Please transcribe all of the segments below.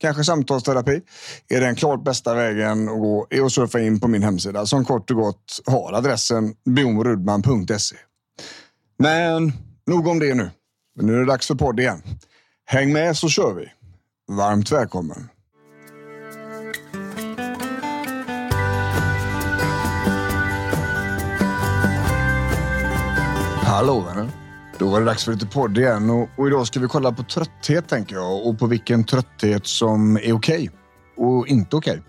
kanske samtalsterapi är den klart bästa vägen att gå är att surfa in på min hemsida som kort och gott har adressen bjornrudman.se. Men nog om det nu. Nu är det dags för podd igen. Häng med så kör vi. Varmt välkommen. Hallå vänner. Då var det dags för lite podd igen och, och idag ska vi kolla på trötthet tänker jag och på vilken trötthet som är okej okay och inte okej okay.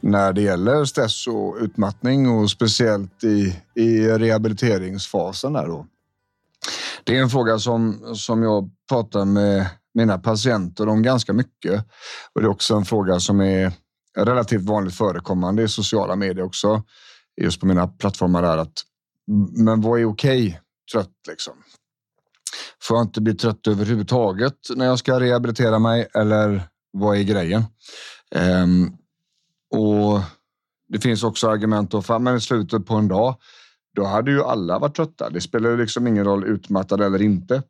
när det gäller stress och utmattning och speciellt i, i rehabiliteringsfasen. Där då. Det är en fråga som, som jag pratar med mina patienter om ganska mycket och det är också en fråga som är relativt vanligt förekommande i sociala medier också. Just på mina plattformar där att men vad är okej okay? trött liksom? Får jag inte bli trött överhuvudtaget när jag ska rehabilitera mig eller vad är grejen? Um, och det finns också argument då för men i slutet på en dag, då hade ju alla varit trötta. Det spelar liksom ingen roll utmattad eller inte.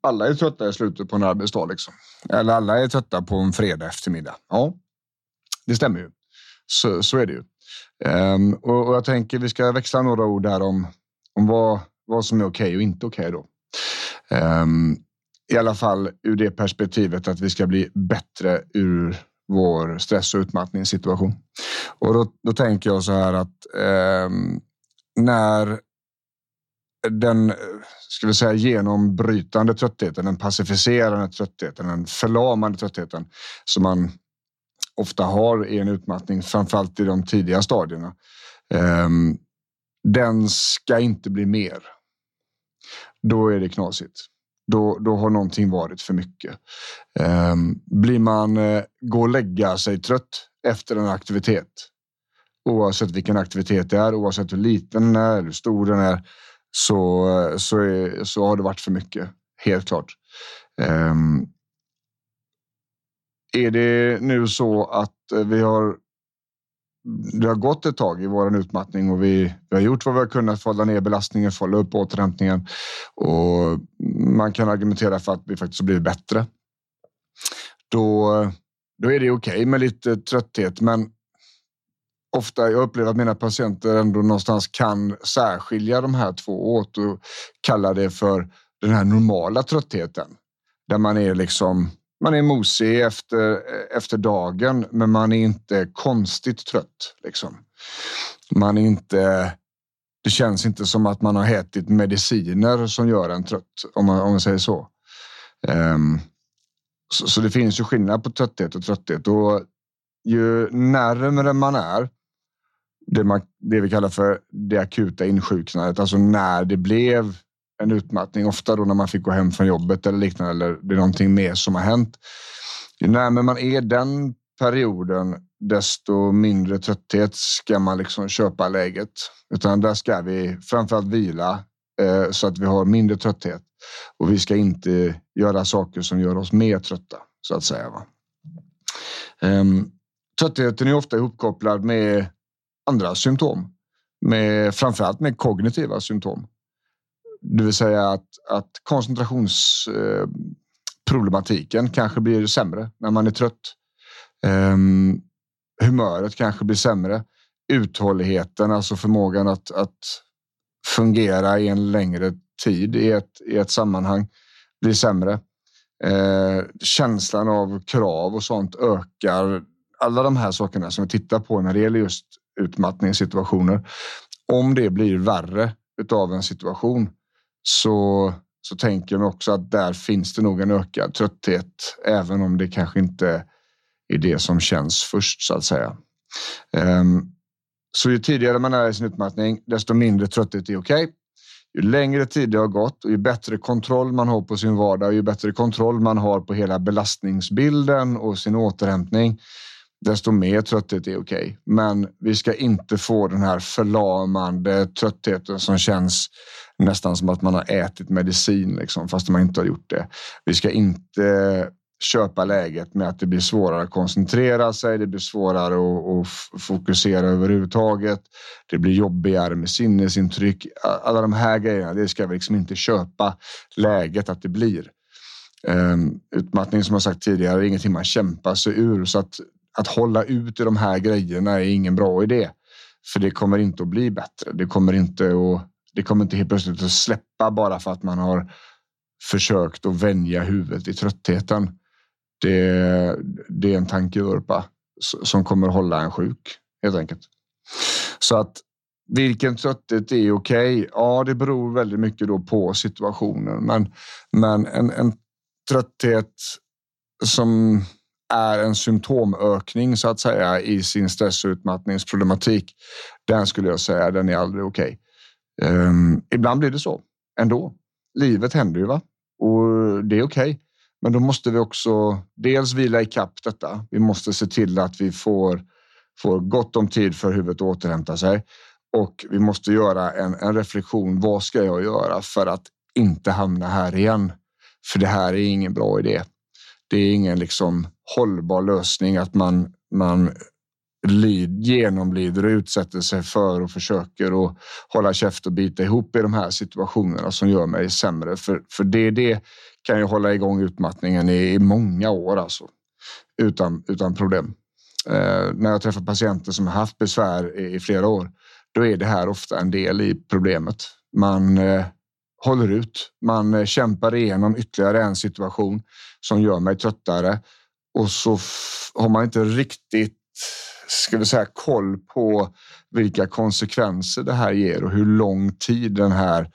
Alla är trötta i slutet på en arbetsdag liksom. Eller alla är trötta på en fredag eftermiddag. Ja, det stämmer ju. Så, så är det ju. Um, och, och, jag tänker vi ska växla några ord där om, om vad, vad som är okej okay och inte okej okay då. Um, I alla fall ur det perspektivet att vi ska bli bättre ur vår stress och utmattningssituation. Och då, då tänker jag så här att um, när den ska vi säga, genombrytande tröttheten, den pacificerande tröttheten, den förlamande tröttheten som man ofta har i en utmattning, framförallt i de tidiga stadierna. Um, den ska inte bli mer då är det knasigt. Då, då har någonting varit för mycket. Um, blir man uh, gå och lägga sig trött efter en aktivitet, oavsett vilken aktivitet det är, oavsett hur liten den är, hur stor den är, så, uh, så, är, så har det varit för mycket. Helt klart. Um, är det nu så att eh, vi har det har gått ett tag i vår utmattning och vi, vi har gjort vad vi har kunnat för att hålla ner belastningen, för att hålla upp återhämtningen och man kan argumentera för att vi faktiskt har blivit bättre. Då, då är det okej okay med lite trötthet, men ofta jag upplever att mina patienter ändå någonstans kan särskilja de här två åt och kalla det för den här normala tröttheten där man är liksom man är mosig efter, efter dagen, men man är inte konstigt trött. Liksom. Man är inte... Det känns inte som att man har ätit mediciner som gör en trött, om man, om man säger så. Um, så. Så det finns ju skillnad på trötthet och trötthet och ju närmare man är det, man, det vi kallar för det akuta insjuknandet, alltså när det blev en utmattning. Ofta då när man fick gå hem från jobbet eller liknande eller det är någonting mer som har hänt. Ju närmare man är den perioden, desto mindre trötthet ska man liksom köpa läget. Utan där ska vi framförallt vila eh, så att vi har mindre trötthet och vi ska inte göra saker som gör oss mer trötta så att säga. Va? Ehm, tröttheten är ofta ihopkopplad med andra symptom, med framförallt med kognitiva symptom. Det vill säga att, att koncentrationsproblematiken kanske blir sämre när man är trött. Um, humöret kanske blir sämre. Uthålligheten, alltså förmågan att, att fungera i en längre tid i ett, i ett sammanhang blir sämre. Eh, känslan av krav och sånt ökar. Alla de här sakerna som vi tittar på när det gäller just utmattningssituationer. Om det blir värre utav en situation så, så tänker jag mig också att där finns det nog en ökad trötthet, även om det kanske inte är det som känns först så att säga. Um, så ju tidigare man är i sin utmattning, desto mindre trötthet är okej. Okay. Ju längre tid det har gått och ju bättre kontroll man har på sin vardag, och ju bättre kontroll man har på hela belastningsbilden och sin återhämtning, desto mer trötthet är okej. Okay. Men vi ska inte få den här förlamande tröttheten som känns nästan som att man har ätit medicin liksom, fast man inte har gjort det. Vi ska inte köpa läget med att det blir svårare att koncentrera sig. Det blir svårare att, att fokusera överhuvudtaget. Det blir jobbigare med sinnesintryck. Alla de här grejerna, det ska vi liksom inte köpa läget att det blir. Um, utmattning som jag sagt tidigare är ingenting man kämpar sig ur så att att hålla ut i de här grejerna är ingen bra idé. För det kommer inte att bli bättre. Det kommer inte att, det kommer inte helt plötsligt att släppa bara för att man har försökt att vänja huvudet i tröttheten. Det, det är en tankevurpa som kommer att hålla en sjuk helt enkelt. Så att vilken trötthet är okej? Okay? Ja, det beror väldigt mycket då på situationen, men, men en, en trötthet som är en symptomökning så att säga i sin stress och utmattningsproblematik. Den skulle jag säga, den är aldrig okej. Okay. Um, ibland blir det så ändå. Livet händer ju va? och det är okej. Okay. Men då måste vi också dels vila i kapp detta. Vi måste se till att vi får, får gott om tid för huvudet att återhämta sig och vi måste göra en, en reflektion. Vad ska jag göra för att inte hamna här igen? För det här är ingen bra idé. Det är ingen liksom hållbar lösning att man, man lid, genomlider och utsätter sig för och försöker och hålla käft och bita ihop i de här situationerna som gör mig sämre. För, för det, det kan ju hålla igång utmattningen i, i många år alltså. Utan, utan problem. Eh, när jag träffar patienter som har haft besvär i, i, flera år, då är det här ofta en del i problemet. Man eh, håller ut. Man eh, kämpar igenom ytterligare en situation som gör mig tröttare och så har man inte riktigt ska vi säga, koll på vilka konsekvenser det här ger och hur lång tid den här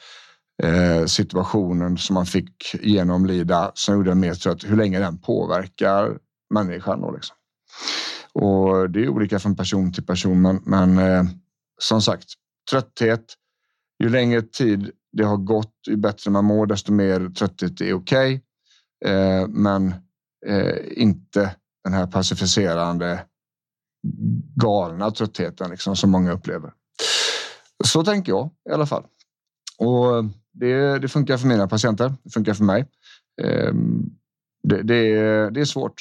eh, situationen som man fick genomlida som gjorde en mer trött, hur länge den påverkar människan. Då liksom. Och det är olika från person till person, men, men eh, som sagt, trötthet. Ju längre tid det har gått, ju bättre man mår, desto mer trötthet är okej. Okay. Eh, men eh, inte den här pacificerande galna tröttheten liksom, som många upplever. Så tänker jag i alla fall. Och det, det funkar för mina patienter. Det funkar för mig. Eh, det, det, det är svårt.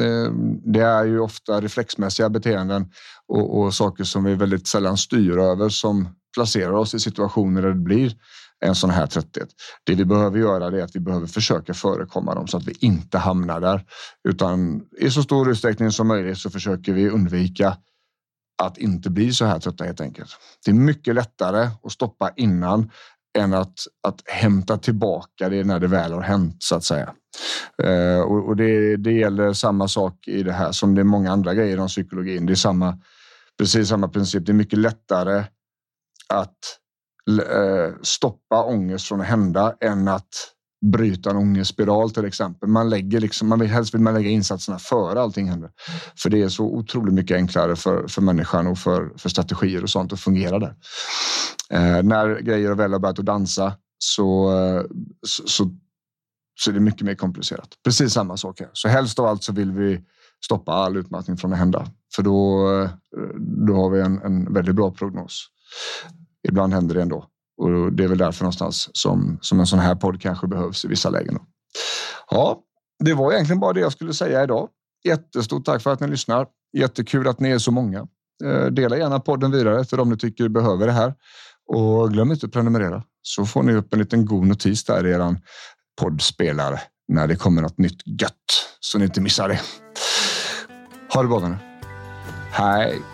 Eh, det är ju ofta reflexmässiga beteenden och, och, saker som vi väldigt sällan styr över som placerar oss i situationer där det blir en sån här trötthet. Det vi behöver göra är att vi behöver försöka förekomma dem så att vi inte hamnar där. Utan i så stor utsträckning som möjligt så försöker vi undvika att inte bli så här trötta helt enkelt. Det är mycket lättare att stoppa innan än att, att hämta tillbaka det när det väl har hänt så att säga. Eh, och, och det, det gäller samma sak i det här som det är många andra grejer om psykologin. Det är samma, precis samma princip. Det är mycket lättare att Eh, stoppa ångest från att hända än att bryta en ångestspiral till exempel. Man lägger liksom, man vill, helst vill man lägga insatserna före allting händer. För det är så otroligt mycket enklare för, för människan och för, för strategier och sånt att fungera där. Eh, när grejer väl har börjat att dansa så, eh, så, så, så är det mycket mer komplicerat. Precis samma sak här. Så helst av allt så vill vi stoppa all utmattning från att hända. För då, eh, då har vi en, en väldigt bra prognos ibland händer det ändå. Och det är väl därför någonstans som, som en sån här podd kanske behövs i vissa lägen. Ja, det var egentligen bara det jag skulle säga idag. Jättestort tack för att ni lyssnar. Jättekul att ni är så många. Eh, dela gärna podden vidare till de ni tycker behöver det här och glöm inte att prenumerera så får ni upp en liten god notis där i er poddspelare när det kommer något nytt gött så ni inte missar det. Ha det bra nu. Hej!